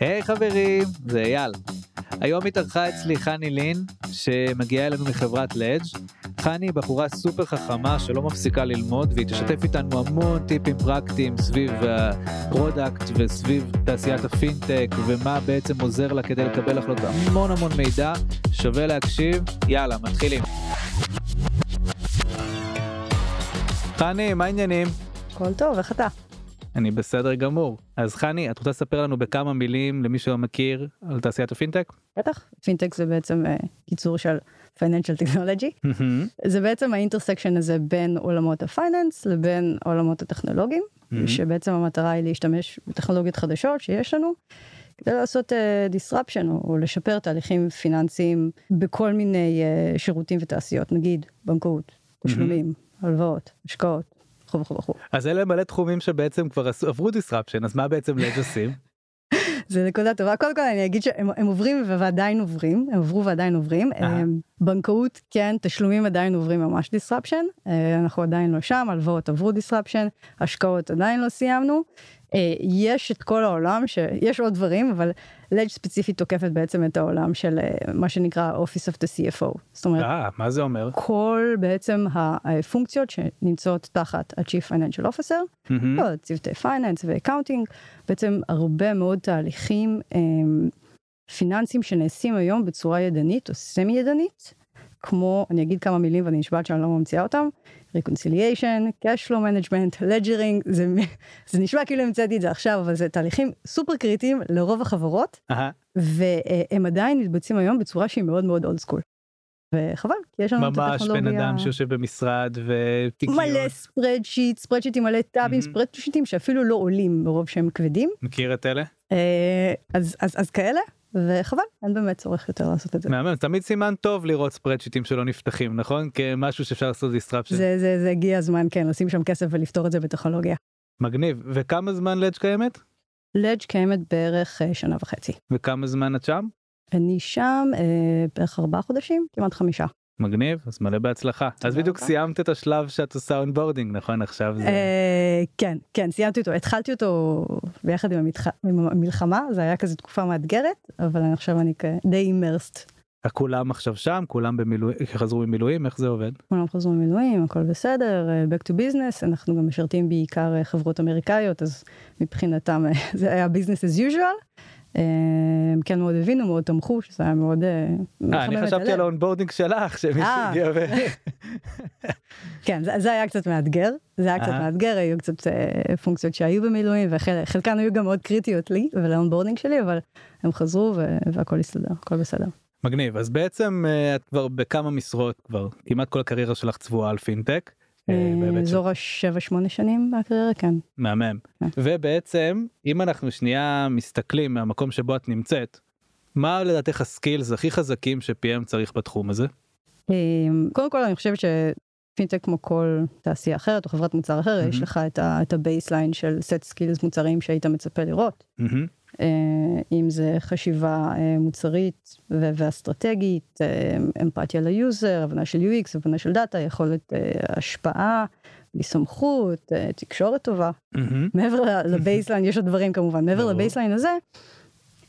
היי, חברים, זה אייל. היום התארחה אצלי חני לין, שמגיעה אלינו מחברת Ledge. חני היא בחורה סופר חכמה שלא מפסיקה ללמוד, והיא תשתף איתנו המון טיפים פרקטיים סביב ה product וסביב תעשיית הפינטק, ומה בעצם עוזר לה כדי לקבל החלטות המון המון מידע. שווה להקשיב, יאללה, מתחילים. חני, מה העניינים? הכל טוב, איך אתה? אני בסדר גמור. אז חני, את רוצה לספר לנו בכמה מילים למי שלא מכיר על תעשיית הפינטק? בטח, פינטק זה בעצם uh, קיצור של financial technology. זה בעצם ה intersection הזה בין עולמות ה finance לבין עולמות הטכנולוגיים, שבעצם המטרה היא להשתמש בטכנולוגיות חדשות שיש לנו. כדי לעשות uh, disruption או, או לשפר תהליכים פיננסיים בכל מיני uh, שירותים ותעשיות, נגיד בנקאות, תשלומים, הלוואות, השקעות, וכו' וכו' וכו'. אז אלה מלא תחומים שבעצם כבר עברו disruption, אז מה בעצם לדג' עושים? זה נקודה טובה. קודם כל אני אגיד שהם עוברים ועדיין עוברים הם עברו ועדיין עוברים. בנקאות כן תשלומים עדיין עוברים ממש disruption. אנחנו עדיין לא שם הלוואות עברו disruption השקעות עדיין לא סיימנו. אה, יש את כל העולם שיש עוד דברים אבל לדג' ספציפית תוקפת בעצם את העולם של אה, מה שנקרא office of the CFO. זאת אומרת, אה, מה זה אומר? כל בעצם הפונקציות שנמצאות תחת ה-Chief Financial Officer, mm-hmm. צוותי finance ו accounting, בעצם הרבה מאוד תהליכים אה, פיננסיים שנעשים היום בצורה ידנית או semi ידנית. כמו אני אגיד כמה מילים ואני נשבעת שאני לא ממציאה אותם reconciliation, cash flow management, ledgering, זה, זה נשמע כאילו המצאתי את זה עכשיו, אבל זה תהליכים סופר קריטיים לרוב החברות, uh-huh. והם עדיין מתבצעים היום בצורה שהיא מאוד מאוד old school. וחבל, כי יש לנו את הטכנולוגיה... ממש בן אדם שיושב במשרד ותיקיות. מלא spreadsheet, spreadsheet ים מלא טאבים, mm-hmm. spreadsheet ים שאפילו לא עולים מרוב שהם כבדים. מכיר את אלה? אה, אז, אז, אז כאלה, וחבל אין באמת צורך יותר לעשות את זה. מהמם תמיד סימן טוב לראות spreadsheet ים שלא נפתחים נכון כמשהו שאפשר לעשות disruption. זה זה זה הגיע הזמן כן לשים שם כסף ולפתור את זה בטכנולוגיה. מגניב וכמה זמן Ledge קיימת? Ledge קיימת בערך אה, שנה וחצי. וכמה זמן את שם? אני שם אה, בערך ארבעה חודשים כמעט חמישה. מגניב אז מלא בהצלחה. אז בדיוק סיימת את השלב שאת עושה onboarding נכון? עכשיו זה אה, כן כן סיימתי אותו. התחלתי אותו ביחד עם המלחמה זה היה כזה תקופה מאתגרת אבל עכשיו אני די immersed. כולם עכשיו שם? כולם במילואים חזרו ממילואים? איך זה עובד? כולם חזרו ממילואים הכל בסדר אה, back to business. אנחנו גם משרתים בעיקר אה, חברות אמריקאיות אז מבחינתם זה היה business as usual. הם כן מאוד הבינו מאוד תמכו שזה היה מאוד אה, אני חשבתי על ה onboarding שלך שמישהו אה. הגיע ו... כן זה היה קצת מאתגר זה היה קצת מאתגר היו קצת אה, פונקציות שהיו במילואים וחלקן היו גם מאוד קריטיות לי ול onboarding שלי אבל הם חזרו והכל הסתדר הכל בסדר. מגניב אז בעצם את כבר בכמה משרות כבר כמעט כל הקריירה שלך צבועה על פינטק. אזור השבע שמונה שנים בקריירה כן. מהמם. כן. ובעצם אם אנחנו שנייה מסתכלים מהמקום שבו את נמצאת, מה לדעתך ה skills הכי חזקים ש PM צריך בתחום הזה? אמ, קודם כל אני חושבת שפינטק כמו כל תעשייה אחרת או חברת מוצר אחרת. יש לך את ה baseline של set skills מוצרים שהיית מצפה לראות. אה, אם זה חשיבה אה, מוצרית ואסטרטגית, אה, אמפתיה ל user, הבנה של UX, הבנה של דאטה, יכולת השפעה, מסמכות, תקשורת טובה. מעבר ל baseline, יש עוד דברים כמובן, מעבר ל baseline הזה,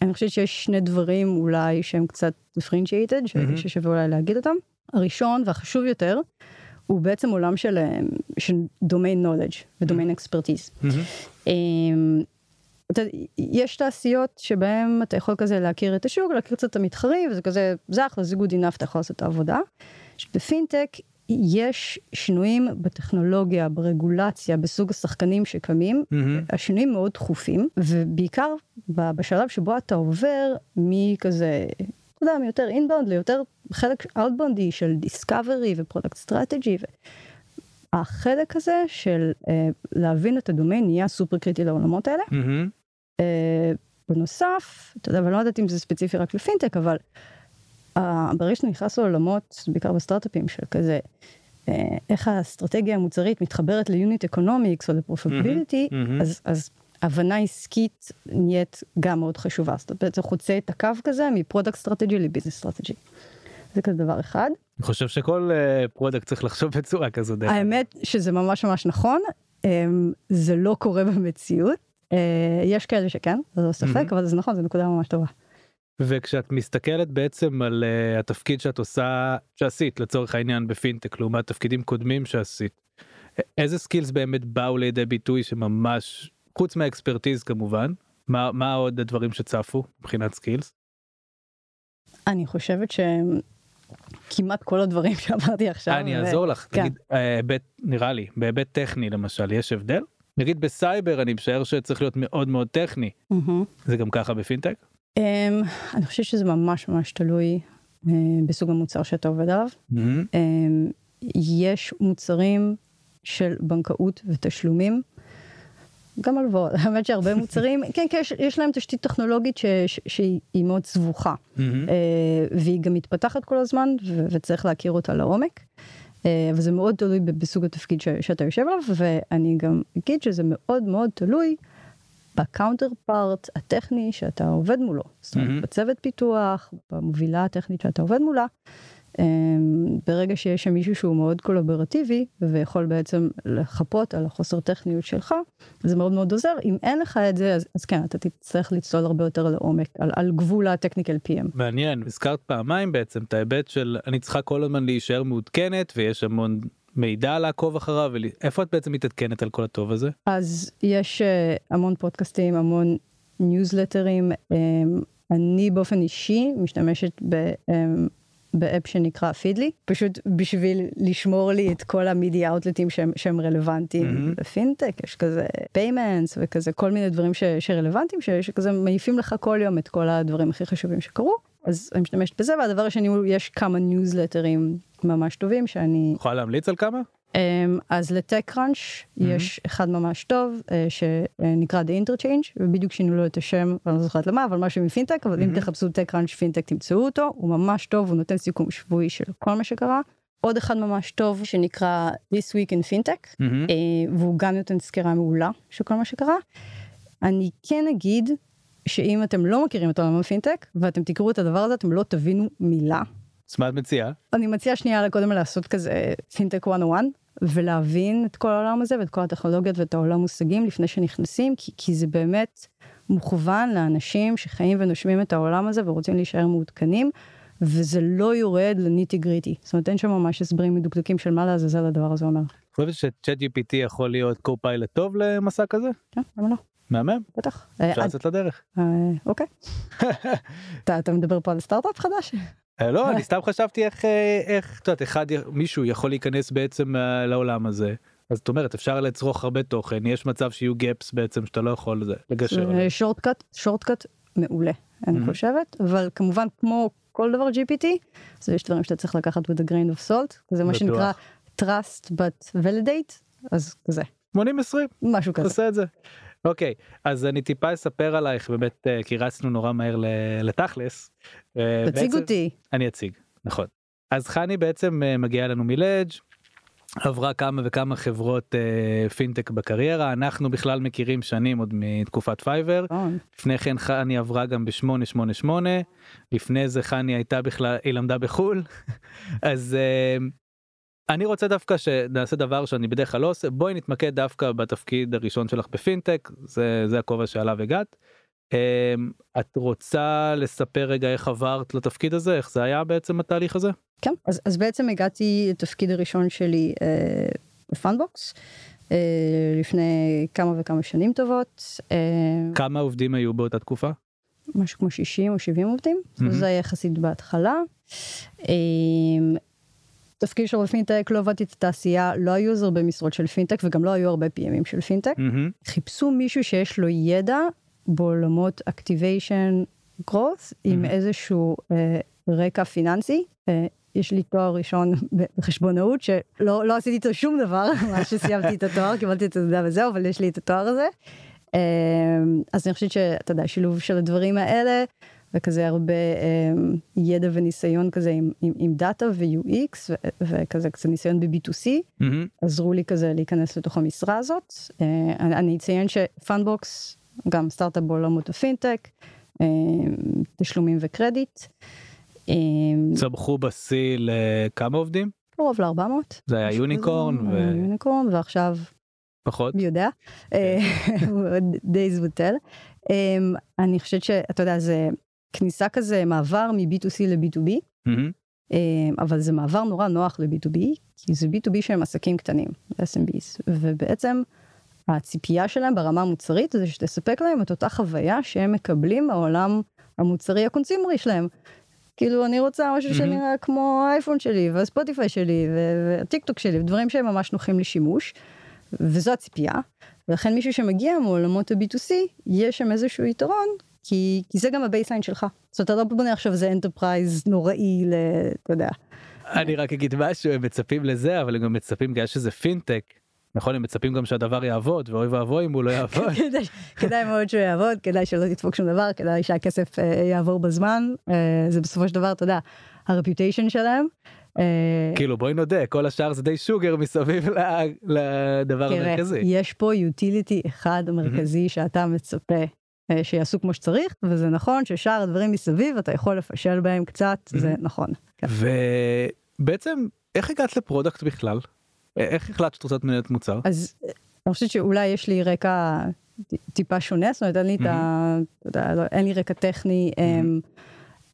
אני חושבת שיש שני דברים אולי שהם קצת differentiated, ששווה אולי להגיד אותם. הראשון והחשוב יותר, הוא בעצם עולם של, של domain knowledge ו domain expertise. אתה, יש תעשיות שבהם אתה יכול כזה להכיר את השוק, להכיר קצת את המתחרים, וזה כזה, זה אחלה, זה good enough, אתה יכול לעשות את העבודה. בפינטק יש שינויים בטכנולוגיה, ברגולציה, בסוג השחקנים שקמים, mm-hmm. השינויים מאוד תכופים, ובעיקר בשלב שבו אתה עובר מכזה, אתה יודע, מיותר inbound ליותר חלק outbound י של discovery ו product strategy. החלק הזה של uh, להבין את הדומיין נהיה סופר קריטי לעולמות האלה. Mm-hmm. אה, בנוסף, אתה יודע, ואני לא יודעת אם זה ספציפי רק לפינטק, אבל uh, ברגע נכנס לעולמות, בעיקר בסטארט-אפים של כזה, uh, איך האסטרטגיה המוצרית מתחברת ל unit economics או ל profitability, mm-hmm. אז, אז הבנה עסקית נהיית גם מאוד חשובה. זאת אומרת, זה חוצה את הקו כזה מ product strategy ל business strategy. זה כזה דבר אחד. אני חושב שכל product צריך לחשוב בצורה כזו. האמת שזה ממש ממש נכון, um, זה לא קורה במציאות. אה, יש כאלה שכן, זה לא ספק, מהמם. אבל זה נכון, זו נקודה ממש טובה. וכשאת מסתכלת בעצם על uh, התפקיד שאת עושה שעשית לצורך העניין בפינטק לעומת תפקידים קודמים שעשית איזה skills באמת באו לידי ביטוי שממש חוץ מה expertise כמובן מה מה עוד הדברים שצפו מבחינת skills. אני חושבת שכמעט כל הדברים שאמרתי עכשיו, אני ו- אעזור לך כן. נגיד אה, היבט נראה לי בהיבט טכני למשל יש הבדל נגיד בסייבר אני משער שצריך להיות מאוד מאוד טכני מהמם. זה גם ככה בפינטק. אמ, אני חושבת שזה ממש ממש תלוי אה, בסוג המוצר שאתה עובד עליו. מהמם. אמ, יש מוצרים של בנקאות ותשלומים, גם הלוואות, האמת שהרבה מוצרים, כן, כן, יש, יש להם תשתית טכנולוגית ש, ש, שהיא היא מאוד סבוכה, מהמם. אה, והיא גם מתפתחת כל הזמן, ו, וצריך להכיר אותה לעומק. אה, וזה מאוד תלוי בסוג התפקיד שאתה יושב עליו, ואני גם אגיד שזה מאוד מאוד תלוי ב counterpart הטכני שאתה עובד מולו. זאת אומרת. בצוות פיתוח, במובילה הטכנית שאתה עובד מולה. אמ, ברגע שיש שם מישהו שהוא מאוד collaborative י ויכול בעצם לחפות על החוסר טכניות שלך, זה מאוד מאוד עוזר. אם אין לך את זה, אז, אז כן, אתה תצטרך לצלול הרבה יותר לעומק, על, על גבול ה technical PM. מעניין הזכרת פעמיים בעצם את ההיבט של אני צריכה כל הזמן להישאר מעודכנת ויש המון מידע לעקוב אחריו ואיפה את בעצם מתעדכנת על כל הטוב הזה. אז יש אה, המון פודקאסטים, המון ניוזלטרים. אמ, אני באופן אישי משתמשת. אמ, ב app שנקרא Feedly, פשוט בשביל לשמור לי את כל ה media outlet ים שהם, שהם רלוונטיים מהמם. בפינטק, יש כזה PYMNTS וכזה כל מיני דברים ש, שרלוונטיים, ש, שכזה מעיפים לך כל יום את כל הדברים הכי חשובים שקרו, אז אני משתמשת בזה, והדבר השני הוא יש כמה ניוזלטרים ממש טובים שאני יכולה להמליץ על כמה? Um, אז ל TechCrunch יש אחד ממש טוב uh, שנקרא The Interchange ובדיוק שינו לו את השם אני לא זוכרת למה אבל משהו מפינטק אבל אם. תחפשו TechCrunch פינטק תמצאו אותו הוא ממש טוב הוא נותן סיכום שבועי של כל מה שקרה. עוד אחד ממש טוב שנקרא This Week in Fintech uh, והוא גם נותן סקירה מעולה של כל מה שקרה. אני כן אגיד שאם אתם לא מכירים את עולם הפינטק ואתם תקראו את הדבר הזה אתם לא תבינו מילה אז מה את מציעה? אני מציעה שנייה קודם לעשות כזה פינטק 101 ולהבין את כל העולם הזה ואת כל הטכנולוגיות ואת העולם מושגים לפני שנכנסים כי, כי זה באמת מוכוון לאנשים שחיים ונושמים את העולם הזה ורוצים להישאר מעודכנים וזה לא יורד לניטי גריטי זאת אומרת אין שם ממש הסברים מדוקדקים של מה לעזאזל הדבר הזה אומר. את חושבת ש ChatGPT יכול להיות co-pilot טוב למסע כזה? כן, למה לא? מהמם, בטח. אפשר אה, לצאת לדרך. אה, אוקיי. אתה מדבר פה על סטארט-אפ חדש? אה, לא, אני סתם חשבתי איך, אה, איך, את יודעת, אחד, מישהו יכול להיכנס בעצם אה, לעולם הזה. אז זאת אומרת, אפשר לצרוך הרבה תוכן, יש מצב שיהיו gaps בעצם שאתה לא יכול זה, לגשר. shortcut, shortcut מעולה, אני. חושבת, אבל כמובן כמו כל דבר GPT, אז יש דברים שאתה צריך לקחת with a grain of salt, זה מה. שנקרא trust but validate, אז כזה, 80-20, משהו כזה. תעשה את זה. אוקיי, אז אני טיפה אספר עלייך, באמת, אה, כי רצנו נורא מהר לתכלס. אה, תציג אותי. אני אציג, נכון. אז חני בעצם אה, מגיעה לנו מ Ledge, עברה כמה וכמה חברות אה, פינטק בקריירה, אנחנו בכלל מכירים שנים עוד מתקופת Fiverr. נכון. לפני כן חני עברה גם ב-888, לפני זה חני הייתה בכלל, היא למדה בחו"ל, אז uh, אני רוצה דווקא שנעשה דבר שאני בדרך כלל לא עושה, בואי נתמקד דווקא בתפקיד הראשון שלך בפינטק, זה, זה הכובע שעליו הגעת. Um, את רוצה לספר רגע איך עברת לתפקיד הזה, איך זה היה בעצם התהליך הזה? כן, אז, אז בעצם הגעתי לתפקיד הראשון שלי אה, ב Fundbox, אה, לפני כמה וכמה שנים טובות, אה, כמה עובדים היו באותה תקופה? משהו כמו 60 או 70 עובדים, מהמם. זה היה יחסית בהתחלה. תפקיד של פינטק, לא עבדתי את התעשייה, לא היו אז הרבה משרות של פינטק וגם לא היו הרבה PMים של פינטק. מהמם. חיפשו מישהו שיש לו ידע בעולמות activation growth עם מהמם. איזשהו אה, רקע פיננסי. אה, יש לי תואר ראשון בחשבונאות שלא לא עשיתי איתו שום דבר מאז שסיימתי את התואר קיבלתי את התעודה וזהו אבל יש לי את התואר הזה. אה, אז אני חושבת שאתה יודע שילוב של הדברים האלה וכזה הרבה אה, ידע וניסיון כזה עם, עם, עם דאטה ו-UX וכזה קצת ניסיון ב-B2C מהמם. עזרו לי כזה להיכנס לתוך המשרה הזאת. אה, אני אני אציין ש Fundbox, גם סטארט-אפ בעולמות הפינטק, אה, תשלומים וקרדיט. אה, צמחו בשיא לכמה עובדים? קרוב ל-400. זה היה unicorn ו... יוניקורן, ועכשיו פחות. מי יודע? אה, days would tell. אמ, אני חושבת שאתה יודע זה כניסה כזה מעבר מ-B2C ל-B2B. מהמם. אמ, אבל זה מעבר נורא נוח ל-B2B, כי זה B2B שהם עסקים קטנים, SMBs, ובעצם הציפייה שלהם ברמה המוצרית זה שתספק להם את אותה חוויה שהם מקבלים מהעולם המוצרי הקונסימרי שלהם. כאילו אני רוצה משהו מהמם. שנראה כמו האייפון שלי והספוטיפיי שלי והטיק טוק שלי, דברים שהם ממש נוחים לשימוש, וזו הציפייה, ולכן מישהו שמגיע מעולמות ה-B2C, יש שם איזשהו יתרון, כי, כי זה גם ה baseline שלך. זאת אומרת, אתה לא בונה עכשיו איזה enterprise נוראי ל... אתה יודע. אני רק אגיד משהו הם מצפים לזה אבל הם גם מצפים בגלל שזה פינטק. נכון הם מצפים גם שהדבר יעבוד ואוי ואבוי אם הוא לא יעבוד. כדאי- מאוד שהוא יעבוד, כדאי שלא תדפוק שום דבר, כדאי שהכסף אה, יעבור בזמן, אה, זה בסופו של דבר, אתה יודע, ה reputation שלהם. אה, כאילו בואי נודה כל השאר זה די sugar מסביב לדבר המרכזי. יש פה utility אחד מרכזי שאתה מצפה שיעשו כמו שצריך, וזה נכון ששאר הדברים מסביב אתה יכול לפשל בהם קצת, זה נכון. כן. ובעצם איך הגעת ל product בכלל? איך החלטת שאת רוצה להיות מנהלת מוצר? אז אה, אני חושבת שאולי יש לי רקע טיפה שונה, זאת אומרת אין לי את ה... לא- אין לי רקע טכני. אמ,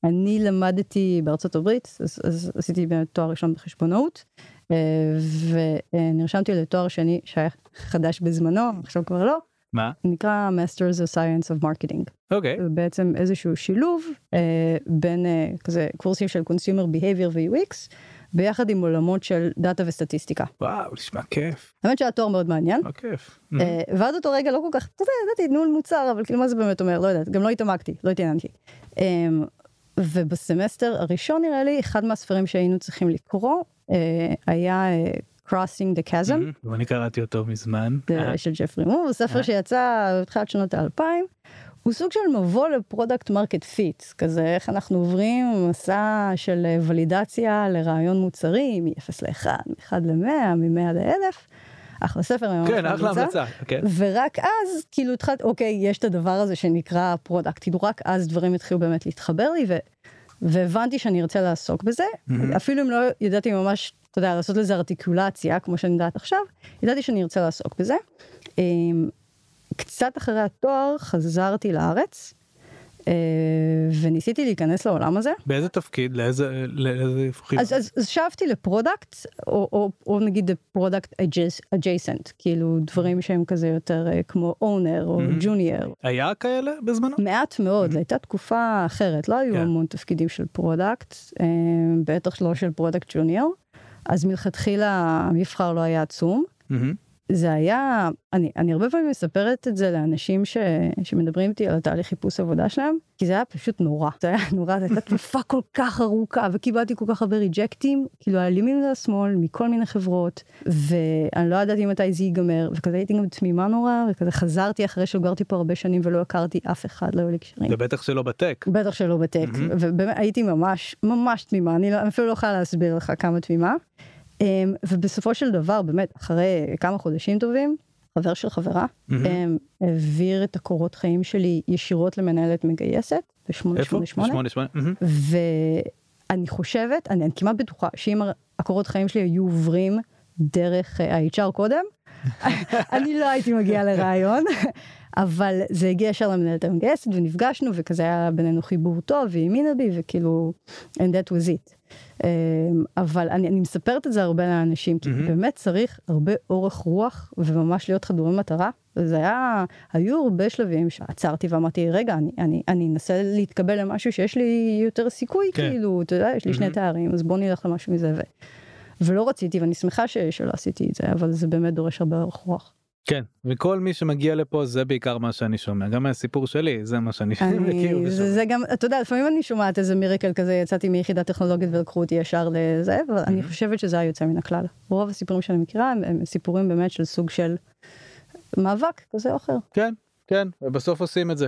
אני למדתי בארצות הברית, אז, אז עשיתי באמת תואר ראשון בחשבונאות, אה, ונרשמתי לתואר שני שהיה חדש בזמנו, עכשיו כבר לא, מה? נקרא Masters of Science of Marketing. אוקיי. זה בעצם איזשהו שילוב אה, בין אה, כזה קורסים של Consumer Behavior ו-UX, ביחד עם עולמות של דאטה וסטטיסטיקה. וואו נשמע כיף. האמת שהיה תואר מאוד מעניין. מה כיף. אה, ועד אותו רגע לא כל כך, אתה יודע, ידעתי ניהול מוצר, אבל כאילו מה זה באמת אומר, לא יודעת, גם לא התעמקתי, לא התעניינתי. אמ, ובסמסטר הראשון נראה לי, אחד מהספרים שהיינו צריכים לקרוא אה, היה אה, Crossing the Chasm, מהמם. ואני קראתי אותו מזמן. זה אה, של ג'פרי מור, ספר אה. שיצא בתחילת שנות האלפיים. הוא סוג של מבוא ל product market fit, כזה איך אנחנו עוברים מסע של אה, ולידציה לרעיון מוצרי מ-0 ל-1, מ-1 ל-100, מ-100 ל-1000. אחלה ספר, כן אחלה. המלצה. כן. ורק אז כאילו התחלתי אוקיי יש את הדבר הזה שנקרא product כאילו רק אז דברים התחילו באמת להתחבר לי ו, והבנתי שאני ארצה לעסוק בזה מהמם. אפילו אם לא ידעתי ממש אתה יודע לעשות לזה ארטיקולציה כמו שאני יודעת עכשיו ידעתי שאני ארצה לעסוק בזה. אמ, קצת אחרי התואר חזרתי לארץ אה, וניסיתי להיכנס לעולם הזה. באיזה תפקיד לאיזה לאיזה חברה? אז, אז, אז חשבתי ל product, או, או, או נגיד product adjacent, כאילו דברים שהם כזה יותר אה, כמו owner או מהמם. ג'וניור. היה כאלה בזמנו? מעט מאוד, זו הייתה תקופה אחרת, לא היו כן. המון תפקידים של product, אה, בטח לא של product ג'וניור, אז מלכתחילה המבחר לא היה עצום. מהמם. זה היה, אני, אני הרבה פעמים מספרת את זה לאנשים ש, שמדברים איתי על התהליך חיפוש עבודה שלהם, כי זה היה פשוט נורא. זה היה נורא, זו הייתה תקופה כל כך ארוכה, וקיבלתי כל כך הרבה reject ים, כאילו על ימין והשמאל, מכל מיני חברות, ואני לא ידעתי מתי זה ייגמר, וכזה הייתי גם תמימה נורא, וכזה חזרתי אחרי שגרתי פה הרבה שנים ולא הכרתי אף אחד, לא היו לי קשרים. זה בטח שלא בטק. בטח שלא בטק. ובאמת הייתי ממש ממש תמימה, אני לא, אפילו לא יכולה להסביר לך כמה תמימה. אמ, ובסופו של דבר, באמת, אחרי כמה חודשים טובים, חבר של חברה. אמ, העביר את הקורות חיים שלי ישירות למנהלת מגייסת, איפה? ב-888, שמונה שמונה. מהמם. ואני חושבת, אני, אני כמעט בטוחה שאם הקורות חיים שלי היו עוברים דרך אה, ה-HR קודם, אני לא הייתי מגיעה לרעיון, אבל זה הגיע ישר למנהלת המגייסת ונפגשנו וכזה היה בינינו חיבור טוב והיא האמינה בי וכאילו and that was it. אמ, אבל אני, אני מספרת את זה הרבה לאנשים כי מהמם. באמת צריך הרבה אורך רוח וממש להיות חדורי מטרה. זה היה, היו הרבה שלבים שעצרתי ואמרתי רגע אני, אני, אני אנסה להתקבל למשהו שיש לי יותר סיכוי כן. כאילו אתה יודע יש לי שני מהמם. תארים אז בוא נלך למשהו מזה ו... ולא רציתי ואני שמחה ש... שלא עשיתי את זה אבל זה באמת דורש הרבה אורך רוח. כן וכל מי שמגיע לפה זה בעיקר מה שאני שומע גם מהסיפור שלי זה מה שאני אני, מכיר. זה. זה גם אתה יודע לפעמים אני שומעת איזה miracle כזה יצאתי מיחידה טכנולוגית ולקחו אותי ישר לזה אבל אני Mhm. חושבת שזה היה יוצא מן הכלל. רוב הסיפורים שאני מכירה הם, הם סיפורים באמת של סוג של מאבק כזה או אחר. כן כן ובסוף עושים את זה.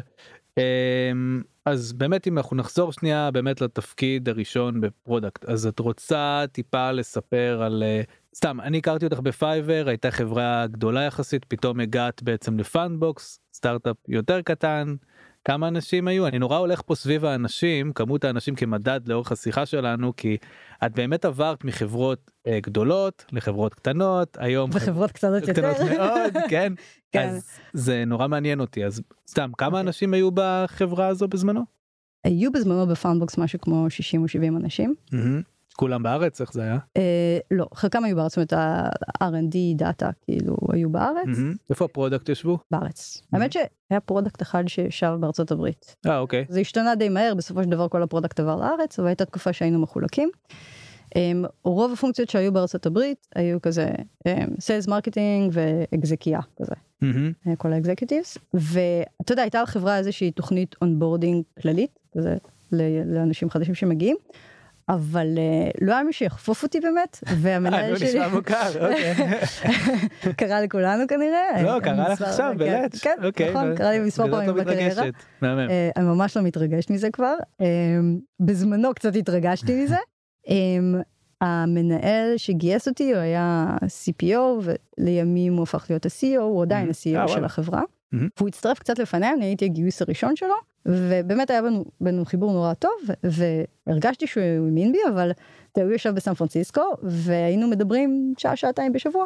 אז באמת אם אנחנו נחזור שנייה באמת לתפקיד הראשון ב product אז את רוצה טיפה לספר על אה, סתם אני הכרתי אותך ב-Fiverr הייתה חברה גדולה יחסית פתאום הגעת בעצם ל-Fundbox סטארט-אפ יותר קטן. כמה אנשים היו? אני נורא הולך פה סביב האנשים כמות האנשים כמדד לאורך השיחה שלנו כי את באמת עברת מחברות אה, גדולות לחברות קטנות היום וחברות קטנות יותר. קטנות מאוד כן כן. אז זה נורא מעניין אותי אז סתם כמה אנשים היו בחברה הזו בזמנו. היו בזמנו בפאונדבוקס משהו כמו 60 או 70 אנשים. כולם בארץ איך זה היה? אה, לא, חלקם היו בארץ, זאת אומרת ה-R&D דאטה כאילו היו בארץ. איפה ה-product ישבו? בארץ. האמת שהיה product אחד שישב בארצות הברית. אה אוקיי. זה השתנה די מהר, בסופו של דבר כל ה-product עבר לארץ, אבל הייתה תקופה שהיינו מחולקים. Um, רוב הפונקציות שהיו בארצות הברית היו כזה sales marketing ו-exec כזה. אה, כל ה-executives, ואתה יודע הייתה לחברה איזושהי תוכנית onboarding כללית, כזה ל- לאנשים חדשים שמגיעים, אבל uh, לא היה מי שיחפוף אותי באמת, אה, והמנהל שלי נשמע מוכר, אוקיי. קרה לכולנו כנראה. לא, אה, קרה לך עכשיו, כן, בלט. כן, אוקיי, נכון, קרה לי מספר פעמים בקריירה. אה, אני ממש לא מתרגשת מזה כבר. אה, בזמנו קצת התרגשתי מזה. אה, המנהל שגייס אותי הוא היה CPO ולימים הוא הפך להיות ה-CEO, הוא עדיין אה, ה-CEO וואלה. של החברה. מהמם. והוא הצטרף קצת לפניה, אני הייתי הגיוס הראשון שלו, ובאמת היה בינינו- בינינו חיבור נורא טוב, והרגשתי שהוא האמין בי, אבל הוא יושב בסן פרנסיסקו, והיינו מדברים שעה, שעתיים בשבוע.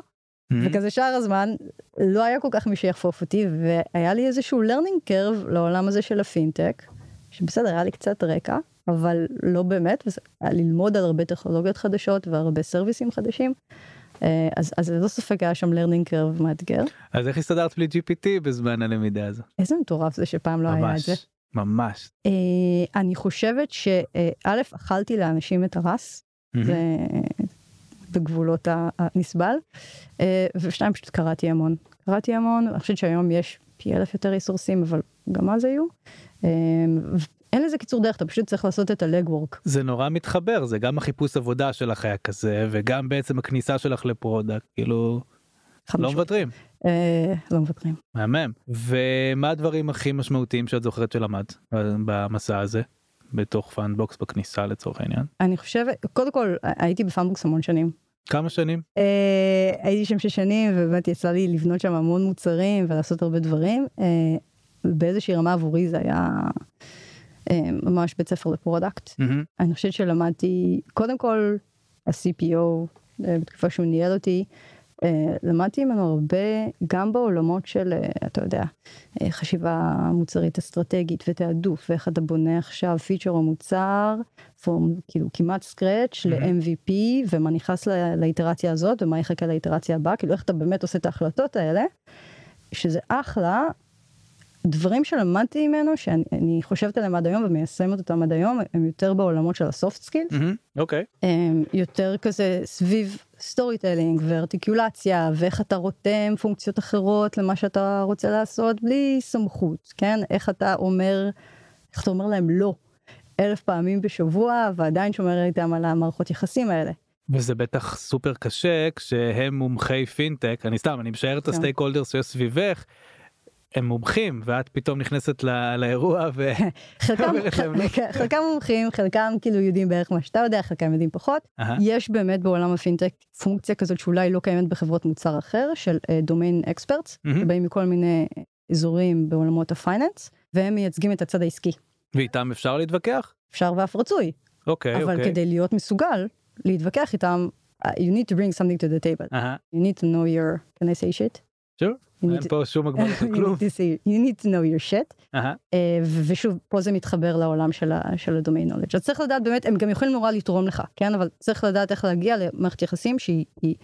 מהמם. וכזה שאר הזמן לא היה כל כך מי שיחפוף אותי והיה לי איזשהו learning curve לעולם הזה של הפינטק שבסדר היה לי קצת רקע אבל לא באמת וזה ללמוד על הרבה טכנולוגיות חדשות והרבה סרוויסים חדשים. אה, אז אז ללא ספק היה שם learning curve מאתגר אז איך הסתדרת בלי GPT בזמן הלמידה הזו? איזה מטורף זה שפעם לא היה את זה. ממש. ממש. אה, אני חושבת שא' אכלתי לאנשים את הרס. זה בגבולות הנסבל. אה, ושתיים פשוט קראתי המון. קראתי המון, אני חושבת שהיום יש פי אלף יותר ריסורסים, אבל גם אז היו. אה, אין לזה קיצור דרך, אתה פשוט צריך לעשות את הלג וורק. זה נורא מתחבר זה גם החיפוש עבודה שלך היה כזה וגם בעצם הכניסה שלך ל-product כאילו לא מוותרים לא מוותרים. מהמם ומה הדברים הכי משמעותיים שאת זוכרת שלמדת במסע הזה בתוך Fundbox בכניסה לצורך העניין אני חושבת, קודם כל הייתי ב-Fundbox המון שנים. כמה שנים אה, הייתי שם שש שנים ובאמת יצא לי לבנות שם המון מוצרים ולעשות הרבה דברים. אה, באיזושהי רמה עבורי זה היה אה, ממש בית ספר ל-product. מהמם. אני חושבת שלמדתי קודם כל ה-CPO אה, בתקופה שהוא ניהל אותי. אה, למדתי ממנו הרבה גם בעולמות של אה, אתה יודע אה, חשיבה מוצרית אסטרטגית ותעדוף ואיך אתה בונה עכשיו feature או מוצר from כאילו כמעט scratch ל-MVP ומה נכנס ל- לאיטרציה הזאת ומה יחכה לאיטרציה הבאה כאילו איך אתה באמת עושה את ההחלטות האלה שזה אחלה. דברים שלמדתי ממנו שאני אני חושבת עליהם עד היום ומיישמת אותם עד היום הם יותר בעולמות של ה-soft skill מהמם. אוקיי יותר כזה סביב storytelling וארטיקולציה ואיך אתה רותם פונקציות אחרות למה שאתה רוצה לעשות בלי סמכות כן איך אתה אומר איך אתה אומר להם לא אלף פעמים בשבוע ועדיין שומר איתם על המערכות יחסים האלה. וזה בטח סופר קשה כשהם מומחי פינטק אני סתם אני משער את כן. ה-stakeholder שיש סביבך. הם מומחים ואת פתאום נכנסת ל- לאירוע ו... חלקם, לא. חלק- חלקם מומחים חלקם כאילו יודעים בערך מה שאתה יודע חלקם יודעים פחות אהה. יש באמת בעולם הפינטק פונקציה כזאת שאולי לא קיימת בחברות מוצר אחר של domain experts מהמם. שבאים מכל מיני אזורים בעולמות ה-finance והם מייצגים את הצד העסקי ואיתם אפשר להתווכח? אפשר ואף רצוי אוקיי אבל אוקיי. כדי להיות מסוגל להתווכח איתם uh, you need to bring something to the table אהה. you need to know your can I say shit שוב, אין פה שום על you כלום. you need to know your shit. אה, ושוב פה זה מתחבר לעולם של, של ה-domain knowledge אז צריך לדעת באמת הם גם יכולים נורא לתרום לך כן אבל צריך לדעת איך להגיע למערכת יחסים שהיא היא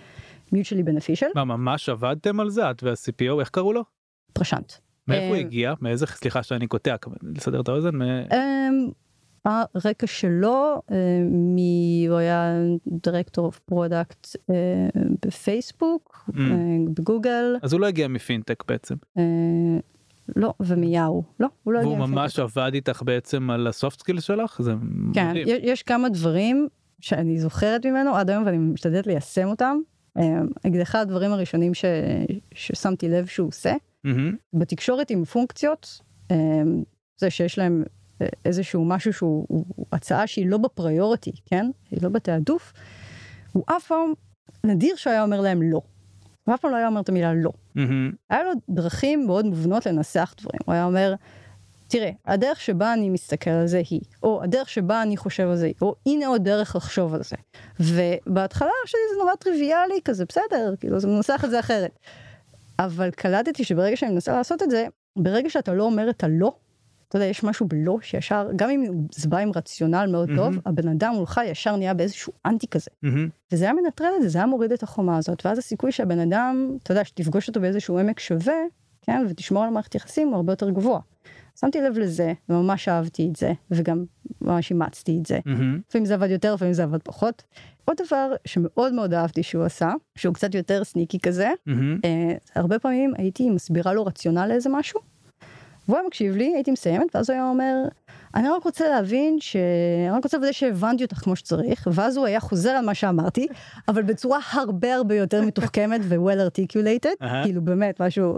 mutually beneficial מה ממש עבדתם על זה את וה-CPO איך קראו לו? פרשנט. מאיפה הוא אה, הגיע? מאיזה סליחה שאני קוטע לסדר את האוזן? הרקע שלו, אמ, מ- הוא היה director of product בפייסבוק, Mm. אה, בגוגל, אז הוא לא הגיע מפינטק בעצם אה, לא, ומיהו, לא, הוא לא הגיע. והוא ממש עבד איתך בעצם על ה-soft skill שלך זה כן, מדהים. יש, יש כמה דברים שאני זוכרת ממנו עד היום ואני משתדלת ליישם אותם. אחד הדברים הראשונים ש, ששמתי לב שהוא עושה, מהמם. בתקשורת עם פונקציות, זה שיש להם אה, איזשהו משהו שהוא הוא- הוא הצעה שהיא לא ב-priority, כן? היא לא בתעדוף, הוא אף פעם, נדיר שהוא היה אומר להם לא. הוא אף פעם לא היה אומר את המילה לא. מהמם. היה לו דרכים מאוד מובנות לנסח דברים. הוא היה אומר, תראה, הדרך שבה אני מסתכל על זה היא, או הדרך שבה אני חושב על זה, או הנה עוד דרך לחשוב על זה. ובהתחלה שלי זה נורא טריוויאלי כזה, בסדר, כאילו זה מנוסח את זה אחרת. אבל קלטתי שברגע שאני מנסה לעשות את זה, ברגע שאתה לא אומר את הלא, אתה יודע, יש משהו בלא שישר, גם אם זה בא עם רציונל מאוד טוב, מהמם. הבן אדם מולך ישר נהיה באיזשהו אנטי כזה. מהמם. וזה היה מנטרל את זה, זה היה מוריד את החומה הזאת, ואז הסיכוי שהבן אדם, אתה יודע, שתפגוש אותו באיזשהו עמק שווה, כן, ותשמור על מערכת יחסים הוא הרבה יותר גבוה. שמתי לב לזה, וממש אהבתי את זה, וגם ממש אימצתי את זה. מהמם. לפעמים זה עבד יותר, לפעמים זה עבד פחות. עוד דבר שמאוד מאוד אהבתי שהוא עשה, שהוא קצת יותר סניקי כזה, מהמם. אה, הרבה פעמים הייתי מסבירה לו רציונל לאיזה משהו, והוא היה מקשיב לי, הייתי מסיימת, ואז הוא היה אומר, אני רק רוצה להבין ש... אני רק רוצה לוודא שהבנתי אותך כמו שצריך, ואז הוא היה חוזר על מה שאמרתי, אבל בצורה הרבה הרבה יותר מתוחכמת ו-well articulated. כאילו באמת משהו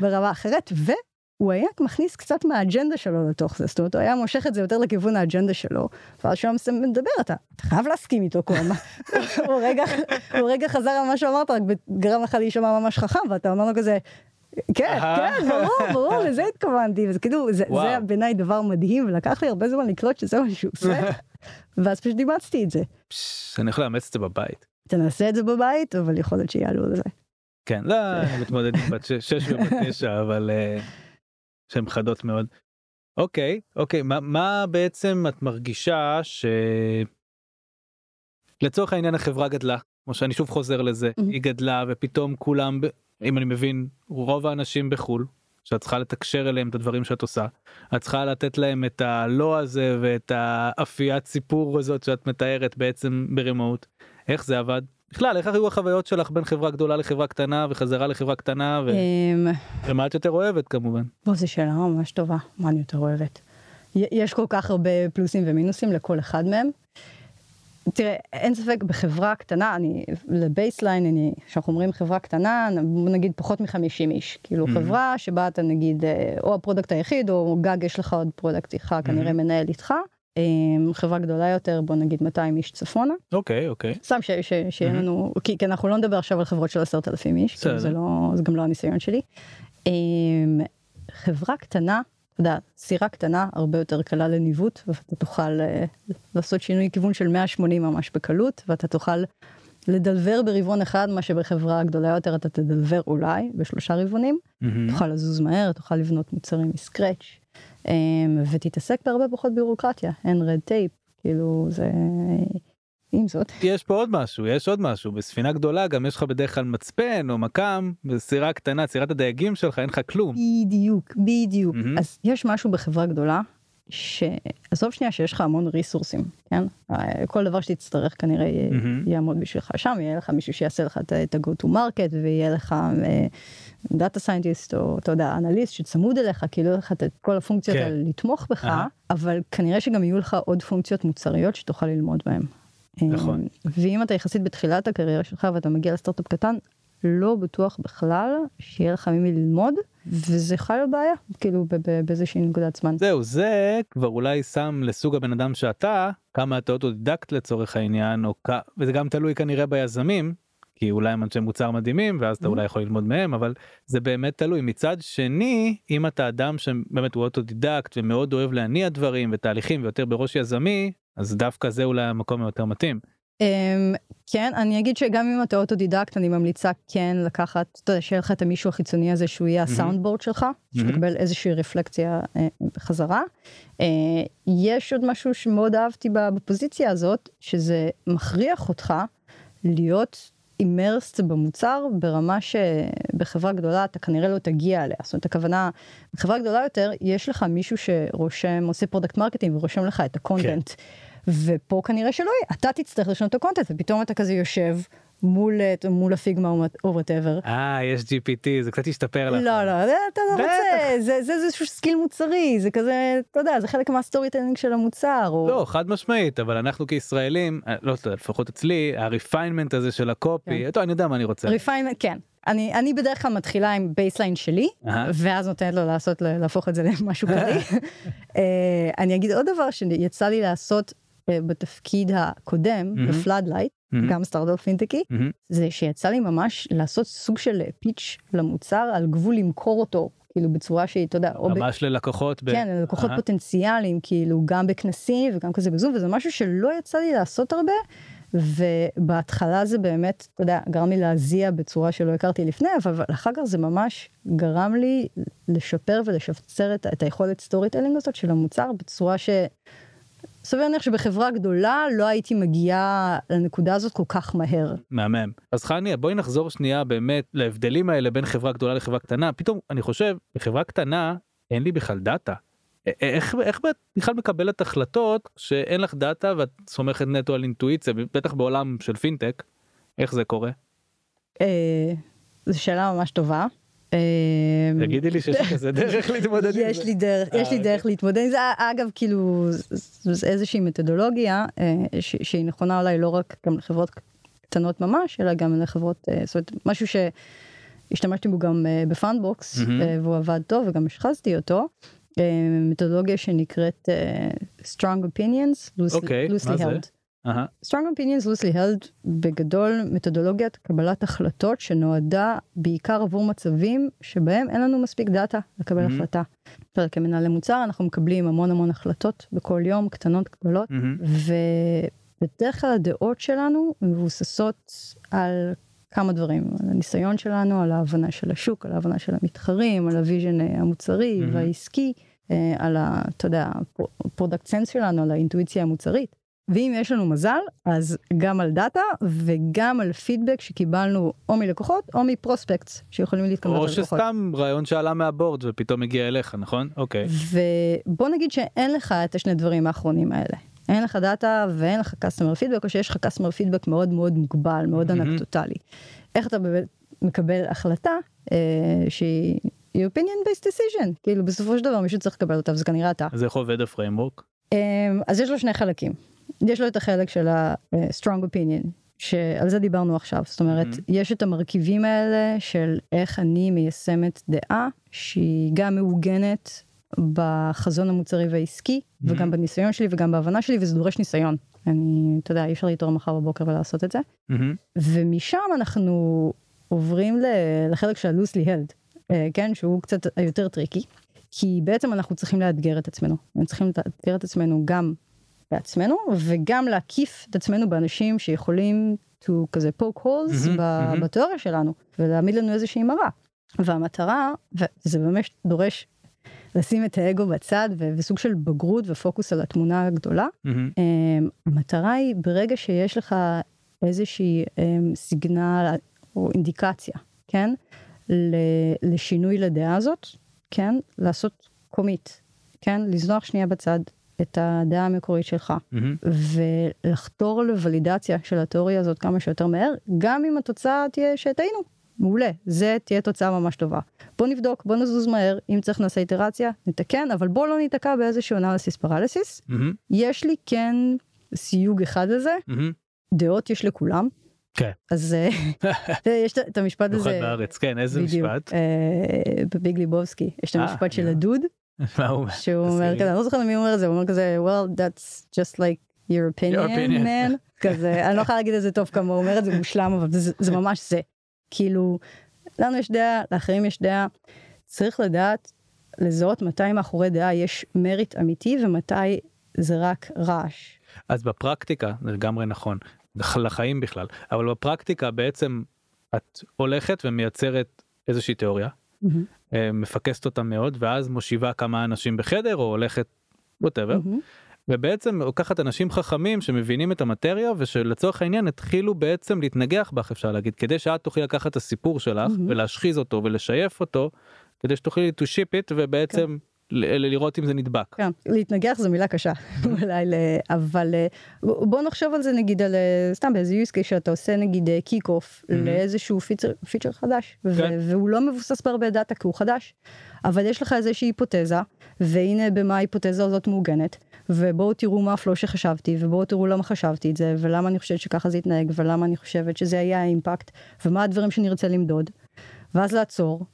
ברמה אחרת, והוא היה מכניס קצת מהאג'נדה שלו לתוך זה, זאת אומרת הוא היה מושך את זה יותר לכיוון האג'נדה שלו, ואז כשהוא היה מדבר אתה, אתה חייב להסכים איתו כל הזמן. הוא רגע, הוא רגע חזר על מה שאמרת, רק גרם לך להישמע ממש חכם, ואתה אומר לו כזה, כן. כן, ברור, ברור, לזה התכוונתי, וזה כאילו, זה. זה בעיניי דבר מדהים, ולקח לי הרבה זמן לקלוט שזה מה שהוא עושה, ואז פשוט אימצתי את זה. אני יכול לאמץ את זה בבית. תנסה את זה בבית, אבל יכול להיות שיעלו לזה. כן, לא, אני מתמודד עם בת שש ובת תשע, אבל אה, שהן חדות מאוד. אוקיי, אוקיי, מה, מה בעצם את מרגישה ש... לצורך העניין החברה גדלה, כמו שאני שוב חוזר לזה. היא גדלה ופתאום כולם, אם אני מבין, רוב האנשים בחו"ל, שאת צריכה לתקשר אליהם את הדברים שאת עושה, את צריכה לתת להם את הלא הזה ואת האפיית סיפור הזאת שאת מתארת בעצם ברימוט. איך זה עבד? בכלל, איך היו החוויות שלך בין חברה גדולה לחברה קטנה וחזרה לחברה קטנה ו... אמ, ומה את יותר אוהבת כמובן. בוא, זו שאלה ממש טובה, מה אני יותר אוהבת? יש כל כך הרבה פלוסים ומינוסים לכל אחד מהם. תראה, אין ספק, בחברה קטנה, אני, ל-baseline, אני, כשאנחנו אומרים חברה קטנה, נגיד פחות מ-50 איש. כאילו Mhm. חברה שבה אתה נגיד, אה, או ה-product היחיד, או גג יש לך עוד product איתך, כנראה מנהל איתך. אמ, חברה גדולה יותר, בוא נגיד 200 איש צפונה. אוקיי, אוקיי. סתם ש- ש- שיהיה Mhm. לנו, כי, כי אנחנו לא נדבר עכשיו על חברות של עשרת אלפים איש, כאילו זה. לא, זה גם לא הניסיון שלי. אמ, חברה קטנה, אתה יודע, סירה קטנה הרבה יותר קלה לניווט, ואתה תוכל אה, לעשות שינוי כיוון של 180 ממש בקלות, ואתה תוכל לדלבר ברבעון אחד, מה שבחברה גדולה יותר אתה תדלבר אולי בשלושה רבעונים, מהמם. תוכל לזוז מהר, תוכל לבנות מוצרים מ-scratch, אמ, ותתעסק בהרבה פחות ביורוקרטיה, אין red tape, כאילו זה... עם זאת, יש פה עוד משהו, יש עוד משהו. בספינה גדולה גם יש לך בדרך כלל מצפן או מכ"ם, בסירה קטנה, סירת הדייגים שלך, אין לך כלום. בדיוק, בדיוק. מהמם. אז יש משהו בחברה גדולה, שעזוב שנייה שיש לך המון ריסורסים, כן? כל דבר שתצטרך כנראה מהמם. יעמוד בשבילך שם, יהיה לך מישהו שיעשה לך את ה-go to market, ויהיה לך data scientist, או אתה יודע, אנליסט שצמוד אליך, כאילו יהיה לך את כל הפונקציות כן. לתמוך בך, אהה. אבל כנראה שגם יהיו לך עוד פונקציות מוצריות שתוכל ללמוד בהן. נכון. אה, ואם אתה יחסית בתחילת הקריירה שלך ואתה מגיע לסטארט-אפ קטן, לא בטוח בכלל שיהיה לך ממי ללמוד, וזה יכול להיות בעיה, כאילו באיזושהי נקודת זמן. זהו, זה כבר אולי שם לסוג הבן אדם שאתה, כמה אתה אוטודידקט לצורך העניין, או כ... וזה גם תלוי כנראה ביזמים, כי אולי הם אנשי מוצר מדהימים, ואז אתה Mhm. אולי יכול ללמוד מהם, אבל זה באמת תלוי. מצד שני, אם אתה אדם שבאמת הוא אוטודידקט ומאוד אוהב להניע דברים ותהליכים ויותר בראש יזמי, אז דווקא זה אולי המקום היותר מתאים. אמ, כן, אני אגיד שגם אם אתה אוטודידקט, אני ממליצה כן לקחת, אתה יודע, שיהיה לך את המישהו החיצוני הזה שהוא יהיה מהמם. ה sound board שלך, שתקבל איזושהי רפלקציה אה, בחזרה. אה, יש עוד משהו שמאוד אהבתי בפוזיציה הזאת, שזה מכריח אותך להיות immersed במוצר ברמה שבחברה גדולה אתה כנראה לא תגיע אליה. זאת אומרת, הכוונה, בחברה גדולה יותר, יש לך מישהו שרושם, עושה product marketing ורושם לך את ה content. ופה כנראה שלא יהיה, אתה תצטרך לשנות את ה content, ופתאום אתה כזה יושב מול, אה, מול הפיגמה או whatever. אה, יש GPT, זה קצת השתפר לך. לא, לא, זה אתה לא. רוצה, זה, זה, זה איזשהו skill מוצרי, זה כזה, אתה יודע, זה חלק מה storytelling של המוצר. או... לא, חד משמעית, אבל אנחנו כישראלים, אה, לא יודע, לפחות אצלי, ה refinement הזה של ה copy, כן. טוב, אני יודע מה אני רוצה. refinement, כן. אני, אני בדרך כלל מתחילה עם baseline שלי, אהה. ואז נותנת לו לעשות, להפוך את זה למשהו קריא. אה, אני אגיד עוד דבר שיצא לי לעשות בתפקיד הקודם, מהמם. ב Floodlight, מהמם, גם סטארט-אפ פינטקי, מהמם. זה שיצא לי ממש לעשות סוג של pitch למוצר על גבול למכור אותו כאילו בצורה שהיא, אתה יודע, או ב- ממש ללקוחות. ב- כן, ללקוחות אהה. פוטנציאליים, כאילו גם בכנסים וגם כזה בזום, וזה משהו שלא יצא לי לעשות הרבה, ובהתחלה זה באמת, אתה יודע, גרם לי להזיע בצורה שלא הכרתי לפני, אבל אחר כך זה ממש גרם לי לשפר ולשפצר את, את היכולת storytelling הזאת של המוצר בצורה ש... סביר להניח שבחברה גדולה לא הייתי מגיעה לנקודה הזאת כל כך מהר. מהמם. אז חני בואי נחזור שנייה באמת להבדלים האלה בין חברה גדולה לחברה קטנה פתאום אני חושב בחברה קטנה אין לי בכלל דאטה. איך איך את בכלל מקבלת החלטות שאין לך דאטה ואת סומכת נטו על אינטואיציה בטח בעולם של פינטק איך זה קורה אה, זו שאלה ממש טובה. אה, תגידי לי שיש לך איזה דרך להתמודד עם זה. יש לי דרך, אה, יש לי דרך להתמודד עם זה, אגב כאילו ז- ז- איזושהי מתודולוגיה אה, שהיא נכונה אולי לא רק גם לחברות קטנות ממש, אלא גם לחברות, אה, זאת אומרת משהו שהשתמשתי בו גם אה, בפאנבוקס. אה, והוא עבד טוב וגם השחזתי אותו. אה, מתודולוגיה שנקראת אה, Strong Opinions, loosely אוקיי, held. Strong Opinions loosely held בגדול מתודולוגיית קבלת החלטות שנועדה בעיקר עבור מצבים שבהם אין לנו מספיק דאטה לקבל Mhm. החלטה. כמנהלי מוצר אנחנו מקבלים המון המון החלטות בכל יום קטנות גדולות מהמם, ובדרך כלל הדעות שלנו מבוססות על כמה דברים על הניסיון שלנו על ההבנה של השוק על ההבנה של המתחרים על ה vision אה, המוצרי Mhm. והעסקי אה, על ה... אתה יודע, ה product sense שלנו על האינטואיציה המוצרית. ואם יש לנו מזל אז גם על דאטה וגם על פידבק שקיבלנו או מלקוחות או מ prospects שיכולים להתקבל או ללקוחות. שסתם רעיון שעלה מה board ופתאום הגיע אליך נכון אוקיי ובוא נגיד שאין לך את השני דברים האחרונים האלה. אין לך דאטה ואין לך customer feedback או שיש לך customer feedback מאוד מאוד מוגבל מאוד מהמם. אנקדוטלי. איך אתה באמת מקבל החלטה אה, שהיא היא opinion based decision כאילו בסופו של דבר מישהו צריך לקבל אותה וזה כנראה אתה. אז איך עובד ה framework אמ, אז יש לו שני חלקים. יש לו את החלק של ה-strong opinion, שעל זה דיברנו עכשיו. זאת אומרת, מהמם. יש את המרכיבים האלה של איך אני מיישמת דעה שהיא גם מעוגנת בחזון המוצרי והעסקי, מהמם. וגם בניסיון שלי וגם בהבנה שלי, וזה דורש ניסיון. אני, אתה יודע, אי אפשר להתעורר מחר בבוקר ולעשות את זה. מהמם, ומשם אנחנו עוברים לחלק של ה-loosely held, אה, כן, שהוא קצת יותר טריקי, כי בעצם אנחנו צריכים לאתגר את עצמנו. אנחנו צריכים לאתגר את עצמנו גם בעצמנו, וגם להקיף את עצמנו באנשים שיכולים to כזה poke holes ב- מהמם. בתיאוריה שלנו, ולהעמיד לנו איזושהי מראה. והמטרה, וזה באמת דורש לשים את האגו בצד, ו- וסוג של בגרות ופוקוס על התמונה הגדולה, מהמם, Um, המטרה היא ברגע שיש לך איזושהי um, סיגנל או אינדיקציה, כן, לשינוי לדעה הזאת, כן, לעשות קומיט, כן, לזנוח שנייה בצד את הדעה המקורית שלך, מהמם. ולחתור לוולידציה של התיאוריה הזאת כמה שיותר מהר, גם אם התוצאה תהיה שטעינו. מעולה, זה תהיה תוצאה ממש טובה. בוא נבדוק, בוא נזוז מהר, אם צריך נעשה איטרציה, נתקן, אבל בוא לא ניתקע באיזשהו אנליסיס פרליסיס. מהמם, יש לי כן סיוג אחד לזה, מהמם. דעות יש לכולם. כן. אז אה, יש את- המשפט במיוחד הזה, בארץ כן איזה בדיוק, משפט אה, בביג ליבובסקי, יש את אה, המשפט של. הדוד? שהוא אומר. כזה, אני לא זוכר מי אומר את זה, הוא אומר כזה, well that's just like your opinion, opinion." man, כזה, אני לא יכולה להגיד את זה טוב כמה הוא אומר את זה מושלם, אבל זה, זה ממש זה. כאילו, לנו יש דעה, לאחרים יש דעה, צריך לדעת לזהות מתי מאחורי דעה יש מריט אמיתי ומתי זה רק רעש. אז בפרקטיקה זה לגמרי נכון לח- לחיים בכלל אבל בפרקטיקה בעצם את הולכת ומייצרת איזושהי תיאוריה אה, מפקסת אותה מאוד ואז מושיבה כמה אנשים בחדר או הולכת ווטאבר מהמם. ובעצם לוקחת אנשים חכמים שמבינים את המטריה ושלצורך העניין התחילו בעצם להתנגח בך אפשר להגיד כדי שאת תוכלי לקחת את הסיפור שלך מהמם. ולהשחיז אותו ולשייף אותו כדי שתוכלי to ship it ובעצם ל- לראות אם זה נדבק. כן, להתנגח זו מילה קשה אולי, אבל אה, בוא נחשוב על זה נגיד על אה, סתם באיזה use case שאתה עושה נגיד kick off לאיזשהו פיצ'ר, פיצ'ר חדש כן. והוא לא מבוסס בהרבה דאטה כי הוא חדש אבל יש לך איזושהי היפותזה והנה במה ההיפותזה הזאת מעוגנת ובואו תראו מה ה flow שחשבתי ובואו תראו למה חשבתי את זה ולמה אני חושבת שככה זה יתנהג ולמה אני חושבת שזה היה ה impact ומה הדברים שנרצה למדוד ואז לעצור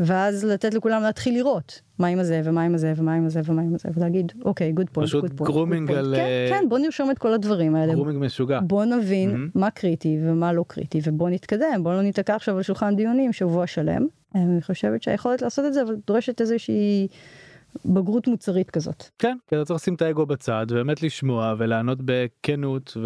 ואז לתת לכולם להתחיל לראות מה עם הזה ומה עם הזה ומה עם הזה ומה עם הזה ולהגיד אוקיי good point פשוט grooming על, כן, אה, כן בוא נרשום את כל הדברים האלה grooming משוגע. בוא נבין מהמם. מה קריטי ומה לא קריטי ובוא נתקדם בוא לא ניתקע עכשיו על שולחן דיונים שבוע שלם אני חושבת שהיכולת לעשות את זה אבל דורשת איזושהי בגרות מוצרית כזאת. כן, כי אתה צריך לשים את האגו בצד ובאמת לשמוע ולענות בכנות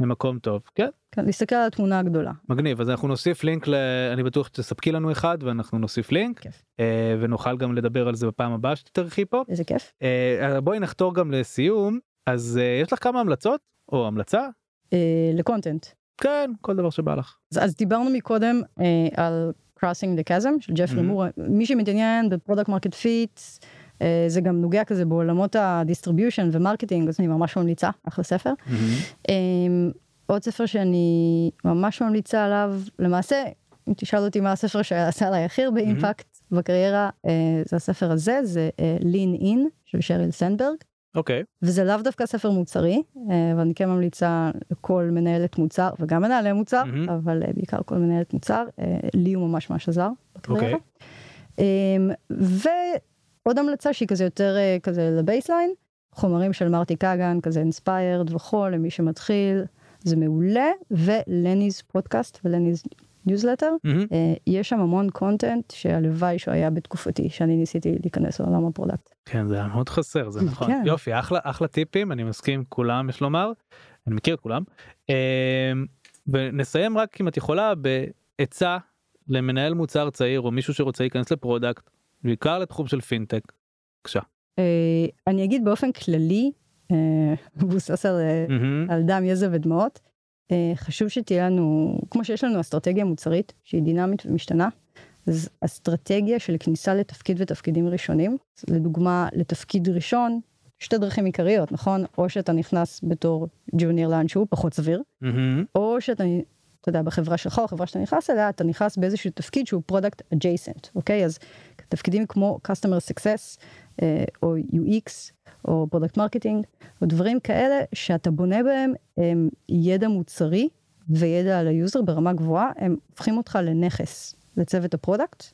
וממקום טוב. כן. כן, להסתכל על התמונה הגדולה. מגניב אז אנחנו נוסיף לינק ל... אני בטוח שתספקי לנו אחד ואנחנו נוסיף לינק כיף. אה, ונוכל גם לדבר על זה בפעם הבאה שתתארחי פה. איזה כיף. אה, בואי נחתור גם לסיום אז אה, יש לך כמה המלצות או המלצה? אה, ל content. כן כל דבר שבא לך. אז, אז דיברנו מקודם אה, על crossing the chasm של ג'פרי Mhm. מור מי שמתעניין ב product market fit זה גם נוגע כזה בעולמות ה distribution ו marketing אז אני ממש ממליצה אחלה ספר. אמ, עוד ספר שאני ממש ממליצה עליו למעשה אם תשאל אותי מה הספר שעשה עליי הכי הרבה impact בקריירה אה, זה הספר הזה זה Lean In של שריל סנדברג. אוקיי וזה לאו דווקא ספר מוצרי, אה, אבל אני כן ממליצה לכל מנהלת מוצר וגם מנהלי מוצר, מהמם. אבל אה, בעיקר כל מנהלת מוצר, אה, לי הוא ממש ממש עזר בקריירה. אמ, ועוד המלצה שהיא כזה יותר אה, כזה ל baseline, חומרים של מרטי קאגן, כזה Inspired וכל, למי שמתחיל, זה מעולה, ו Lenny's Podcast ו Lenny's Newsletter. אה, יש שם המון content שהלוואי שהוא היה בתקופתי, שאני ניסיתי להיכנס לעולם ה product. כן זה היה מאוד חסר זה נכון כן. יופי אחלה אחלה טיפים אני מסכים כולם יש לומר אני מכיר את כולם אמ, ונסיים רק אם את יכולה בעצה למנהל מוצר צעיר או מישהו שרוצה להיכנס ל product בעיקר לתחום של פינטק. בבקשה. אה, אני אגיד באופן כללי, אה, מבוסס על, אה. על דם, יזע ודמעות, חשוב שתהיה לנו, כמו שיש לנו אסטרטגיה מוצרית שהיא דינמית ומשתנה, אז אסטרטגיה של כניסה לתפקיד ותפקידים ראשונים, לדוגמה לתפקיד ראשון, שתי דרכים עיקריות, נכון? או שאתה נכנס בתור junior לאן שהוא פחות סביר. או שאתה, אתה יודע, בחברה שלך או החברה שאתה נכנס אליה, אתה נכנס באיזשהו תפקיד שהוא product adjacent, אוקיי? אז תפקידים כמו customer success, אה, או UX, או product marketing, או דברים כאלה שאתה בונה בהם הם, ידע מוצרי וידע על ה user ברמה גבוהה, הם הופכים אותך לנכס לצוות ה product,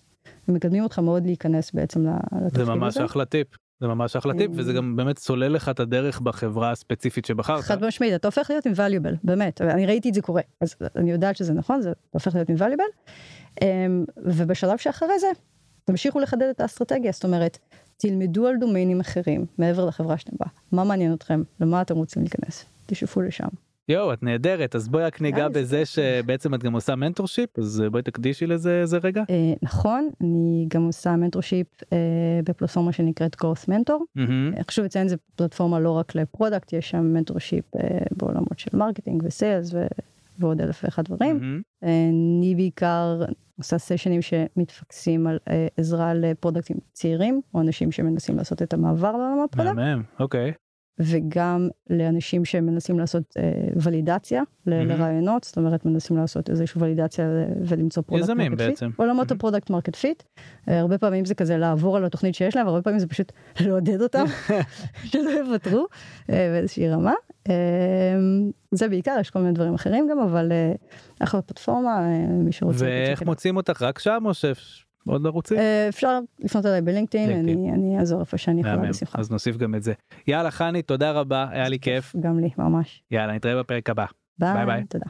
ומקדמים אותך מאוד להיכנס בעצם לתפקיד הזה. זה ממש אחלה טיפ. זה ממש אחלה טיפ וזה גם באמת סולל לך את הדרך בחברה הספציפית שבחרת. חד משמעית, אתה הופך להיות invaluable, באמת, אני ראיתי את זה קורה, אז אני יודעת שזה נכון, זה הופך להיות invaluable, אמ, ובשלב שאחרי זה, תמשיכו לחדד את האסטרטגיה, זאת אומרת, תלמדו על דומיינים אחרים, מעבר לחברה שאתם בה, מה מעניין אתכם, למה אתם רוצים להיכנס, תשאפו לשם. יואו את נהדרת. אז בואי רק ניגע די, זה בזה שבעצם את גם עושה mentorship אז בואי תקדישי לזה איזה רגע. אה, נכון, אני גם עושה mentorship אה, בפלטפורמה שנקראת growth mentor. חשוב לציין זה פלטפורמה לא רק ל product, יש שם mentorship אה, בעולמות של marketing ו sales ועוד אלף ואחד דברים. מהמם. אני בעיקר עושה סשנים שמתפקסים על אה, עזרה לפרודקטים צעירים או אנשים שמנסים לעשות את המעבר לעולם ה product מהמם אוקיי. וגם לאנשים שמנסים לעשות אה, ולידציה מהמם. לרעיונות זאת אומרת מנסים לעשות איזושהי ולידציה ולמצוא product יזמים market fit. בעצם. עולמות מהמם. ה product market fit אה, הרבה פעמים זה כזה לעבור על התוכנית שיש להם הרבה פעמים זה פשוט לעודד אותם שלא יוותרו אה, באיזושהי רמה זה בעיקר יש כל מיני דברים אחרים גם אבל אה, אחלה פלטפורמה אה, מי שרוצה. ואיך. מוצאים אותך רק שם או שעוד ערוצים? אה, אפשר לפנות אליי בלינקדאין לינקדאין. אני אני אעזור איפה שאני יכולה. בשמחה. אז נוסיף גם את זה. יאללה חני תודה רבה היה לי כיף גם לי ממש. יאללה נתראה בפרק הבא. ביי ביי. תודה.